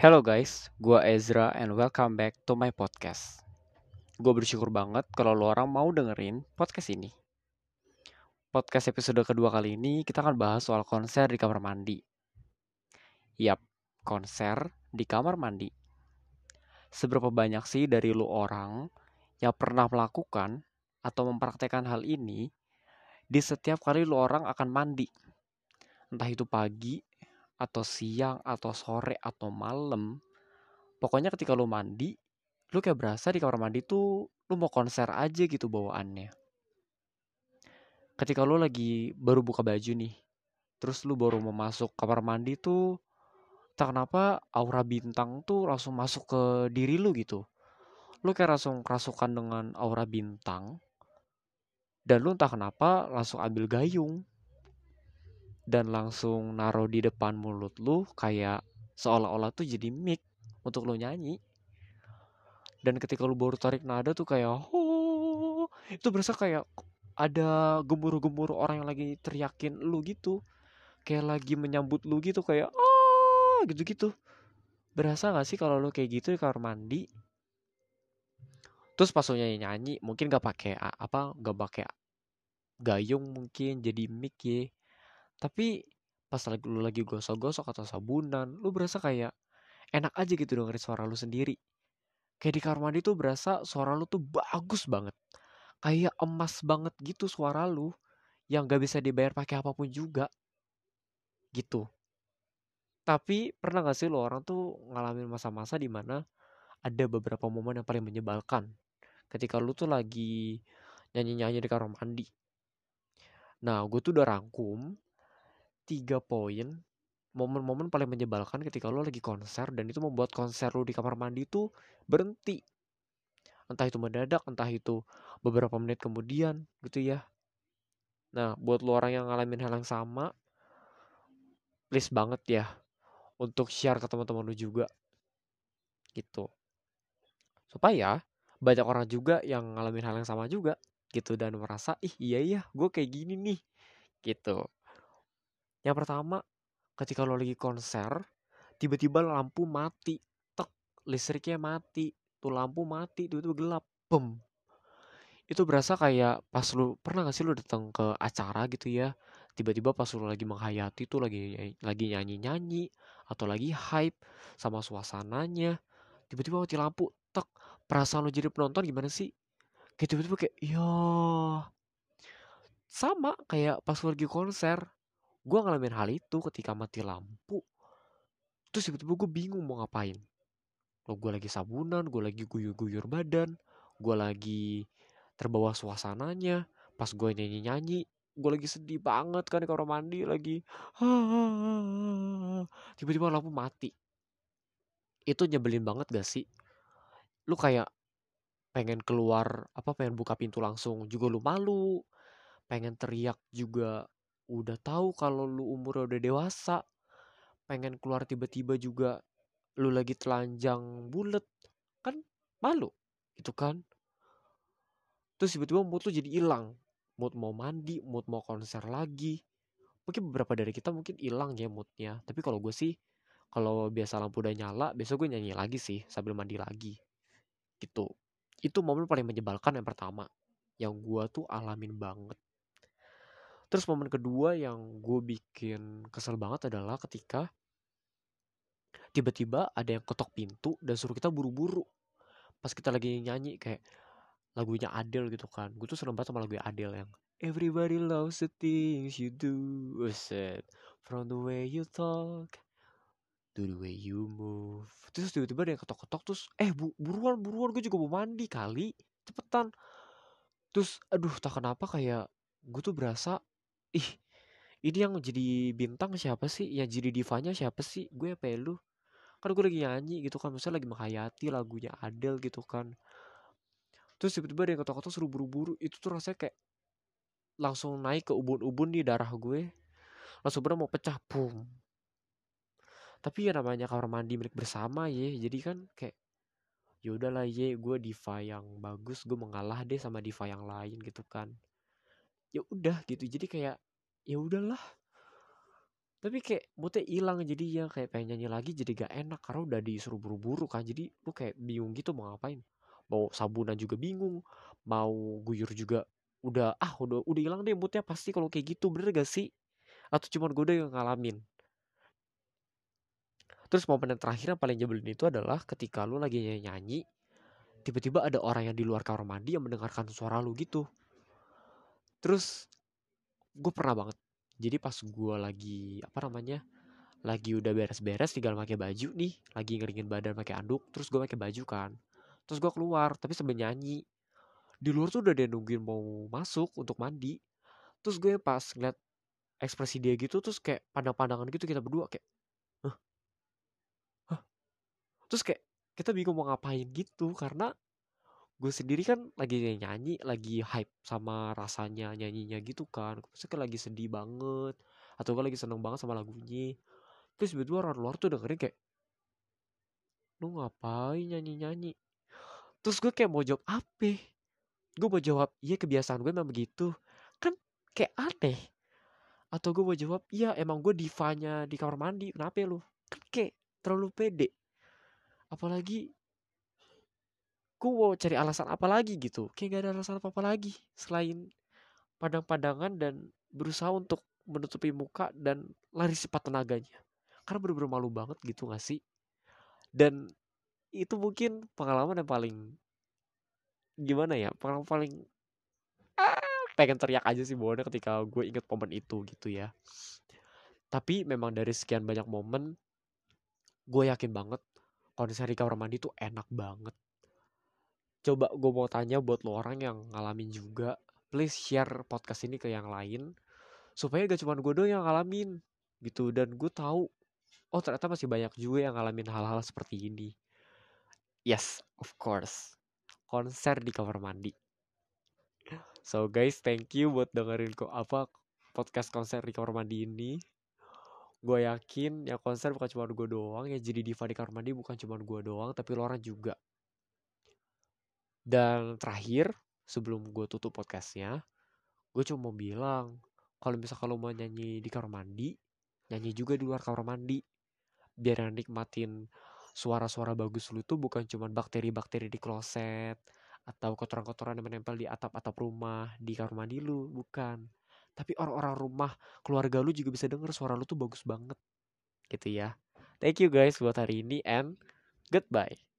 Hello guys, gua Ezra and welcome back to my podcast. Gue bersyukur banget kalau lo orang mau dengerin podcast ini. Podcast episode kedua kali ini kita akan bahas soal konser di kamar mandi. Yap, konser di kamar mandi. Seberapa banyak sih dari lo orang yang pernah melakukan atau mempraktekkan hal ini di setiap kali lo orang akan mandi? Entah itu pagi, atau siang atau sore atau malam pokoknya ketika lu mandi lu kayak berasa di kamar mandi tuh lu mau konser aja gitu bawaannya. Ketika lu lagi baru buka baju nih terus lu baru mau masuk kamar mandi tuh tak kenapa aura bintang tuh langsung masuk ke diri lu gitu. Lu kayak langsung kerasukan dengan aura bintang dan lu entah kenapa langsung ambil gayung dan langsung naruh di depan mulut lu kayak seolah-olah tuh jadi mic untuk lu nyanyi. Dan ketika lu baru tarik nada tuh kayak oh itu berasa kayak ada gemuruh-gemuruh orang yang lagi teriakin lu gitu. Kayak lagi menyambut lu gitu kayak oh gitu-gitu. Berasa gak sih kalau lu kayak gitu di kamar mandi? Terus pas lu nyanyi nyanyi mungkin gak pakai apa gak pakai gayung mungkin jadi mic ya tapi pas lagi lu lagi gosok-gosok atau sabunan lu berasa kayak enak aja gitu dengerin suara lu sendiri. Kayak di kamar mandi tuh berasa suara lu tuh bagus banget. Kayak emas banget gitu suara lu yang gak bisa dibayar pakai apa pun juga. Gitu. Tapi pernah gak sih lo orang tuh ngalamin masa-masa di mana ada beberapa momen yang paling menyebalkan? Ketika lu tuh lagi nyanyi-nyanyi di kamar mandi. Nah gue tuh udah rangkum tiga poin momen-momen paling menyebalkan ketika lo lagi konser dan itu membuat konser lo di kamar mandi itu berhenti. Entah itu mendadak, entah itu beberapa menit kemudian gitu ya. Nah, buat lo orang yang ngalamin hal yang sama, please banget ya untuk share ke teman-teman lo juga. Gitu. Supaya banyak orang juga yang ngalamin hal yang sama juga gitu dan merasa ih iya iya gue kayak gini nih gitu yang pertama, ketika lo lagi konser, tiba-tiba lampu mati, tek, listriknya mati, tuh lampu mati, tiba-tiba gelap, bem. Itu berasa kayak pas lu pernah gak sih lu datang ke acara gitu ya, tiba-tiba pas lu lagi menghayati tuh lagi lagi nyanyi-nyanyi atau lagi hype sama suasananya, tiba-tiba mati lampu, tek, perasaan lu jadi penonton gimana sih? Kayak tiba-tiba kayak, ya sama kayak pas lu lagi konser, gue ngalamin hal itu ketika mati lampu. Terus tiba-tiba gue bingung mau ngapain. Lo gue lagi sabunan gue lagi guyur-guyur badan gue lagi terbawa suasananya. Pas gue nyanyi-nyanyi gue lagi sedih banget kan di kamar mandi lagi tiba-tiba lampu mati. Itu nyebelin banget gak sih? Lu kayak pengen keluar apa pengen buka pintu langsung juga lu malu. Pengen teriak juga udah tahu kalau lu umur udah dewasa pengen keluar tiba-tiba juga lu lagi telanjang bulet kan malu itu kan. Terus tiba-tiba mood lu jadi hilang mood mau mandi mood mau konser lagi. Mungkin beberapa dari kita mungkin hilang ya moodnya tapi kalau gue sih kalau biasa lampu udah nyala besok gue nyanyi lagi sih sambil mandi lagi gitu. Itu momen paling menyebalkan yang pertama yang gue tuh alamin banget Terus momen kedua yang gue bikin kesel banget adalah ketika tiba-tiba ada yang ketok pintu dan suruh kita buru-buru. Pas kita lagi nyanyi kayak lagunya Adele gitu kan. Gue tuh seneng banget sama lagu Adele yang Everybody loves the things you do. Set from the way you talk to the way you move. Terus tiba-tiba ada yang ketok-ketok terus eh bu buruan buruan gue juga mau mandi kali. Cepetan. Terus aduh tak kenapa kayak gue tuh berasa ih ini yang jadi bintang siapa sih? Yang jadi divanya siapa sih? Gue apa ya lu? Kan gue lagi nyanyi gitu kan misalnya lagi menghayati lagunya Adele gitu kan. Terus tiba-tiba ada yang ketok-ketok suruh buru-buru itu tuh rasanya kayak langsung naik ke ubun-ubun di darah gue. Langsung bener mau pecah pum tapi ya namanya kamar mandi milik bersama ya jadi kan kayak ya udahlah ye gue diva yang bagus gue mengalah deh sama diva yang lain gitu kan ya udah gitu. Jadi kayak ya udahlah. Tapi kayak moodnya hilang jadi ya kayak pengen nyanyi lagi jadi gak enak karena udah disuruh buru-buru kan. Jadi gue kayak bingung gitu mau ngapain. Mau sabunan juga bingung mau guyur juga udah ah udah udah hilang deh moodnya pasti kalau kayak gitu. Bener gak sih? Atau cuma gue udah yang ngalamin? Terus momen yang terakhir yang paling nyebelin itu adalah ketika lu lagi -nyanyi tiba-tiba ada orang yang di luar kamar mandi yang mendengarkan suara lu gitu terus gue pernah banget. Jadi pas gue lagi apa namanya lagi udah beres-beres tinggal pakai baju nih lagi ngeringin badan pakai anduk terus gue pakai baju kan. Terus gue keluar tapi sambil nyanyi. Di luar tuh udah dia nungguin mau masuk untuk mandi. Terus gue pas ngeliat ekspresi dia gitu terus kayak pandang-pandangan gitu kita berdua kayak terus kayak kita bingung mau ngapain gitu karena gue sendiri kan lagi nyanyi lagi hype sama rasanya nyanyinya gitu kan. Pasti kan lagi sedih banget atau gue lagi seneng banget sama lagunya. Terus tiba-tiba orang luar tuh dengerin kayak lu ngapain nyanyi-nyanyi? Terus gue kayak mau jawab apa? Gue mau jawab iya kebiasaan gue memang begitu. Kan kayak aneh. Atau gue mau jawab iya emang gue divanya di kamar mandi kenapa ya lu? Kan kayak terlalu pede. Apalagi gue mau cari alasan apa lagi gitu. Kayak gak ada alasan apa apa lagi selain padang-padangan dan berusaha untuk menutupi muka dan lari cepat tenaganya. Karena bener-bener malu banget gitu gak sih? Dan itu mungkin pengalaman yang paling gimana ya pengalaman paling ah, pengen teriak aja sih bawahnya ketika gue inget momen itu gitu ya. Tapi memang dari sekian banyak momen gue yakin banget konser di kamar mandi tuh enak banget coba gue mau tanya buat lo orang yang ngalamin juga please share podcast ini ke yang lain supaya gak cuma gue doang yang ngalamin gitu. Dan gue tahu oh ternyata masih banyak juga yang ngalamin hal-hal seperti ini. Yes of course. Konser di kamar mandi. So guys thank you buat dengerin kok apa podcast konser di kamar mandi ini. Gue yakin ya konser bukan cuma gue doang ya jadi diva di kamar mandi bukan cuma gue doang tapi lo orang juga dan terakhir sebelum gue tutup podcastnya gue cuma mau bilang kalau misalkan lo mau nyanyi di kamar mandi nyanyi juga di luar kamar mandi. Biar yang nikmatin suara-suara bagus lu tuh bukan cuma bakteri-bakteri di kloset atau kotoran-kotoran yang menempel di atap-atap rumah di kamar mandi lu bukan. Tapi orang-orang rumah keluarga lu juga bisa denger suara lu tuh bagus banget gitu ya. Thank you guys buat hari ini and goodbye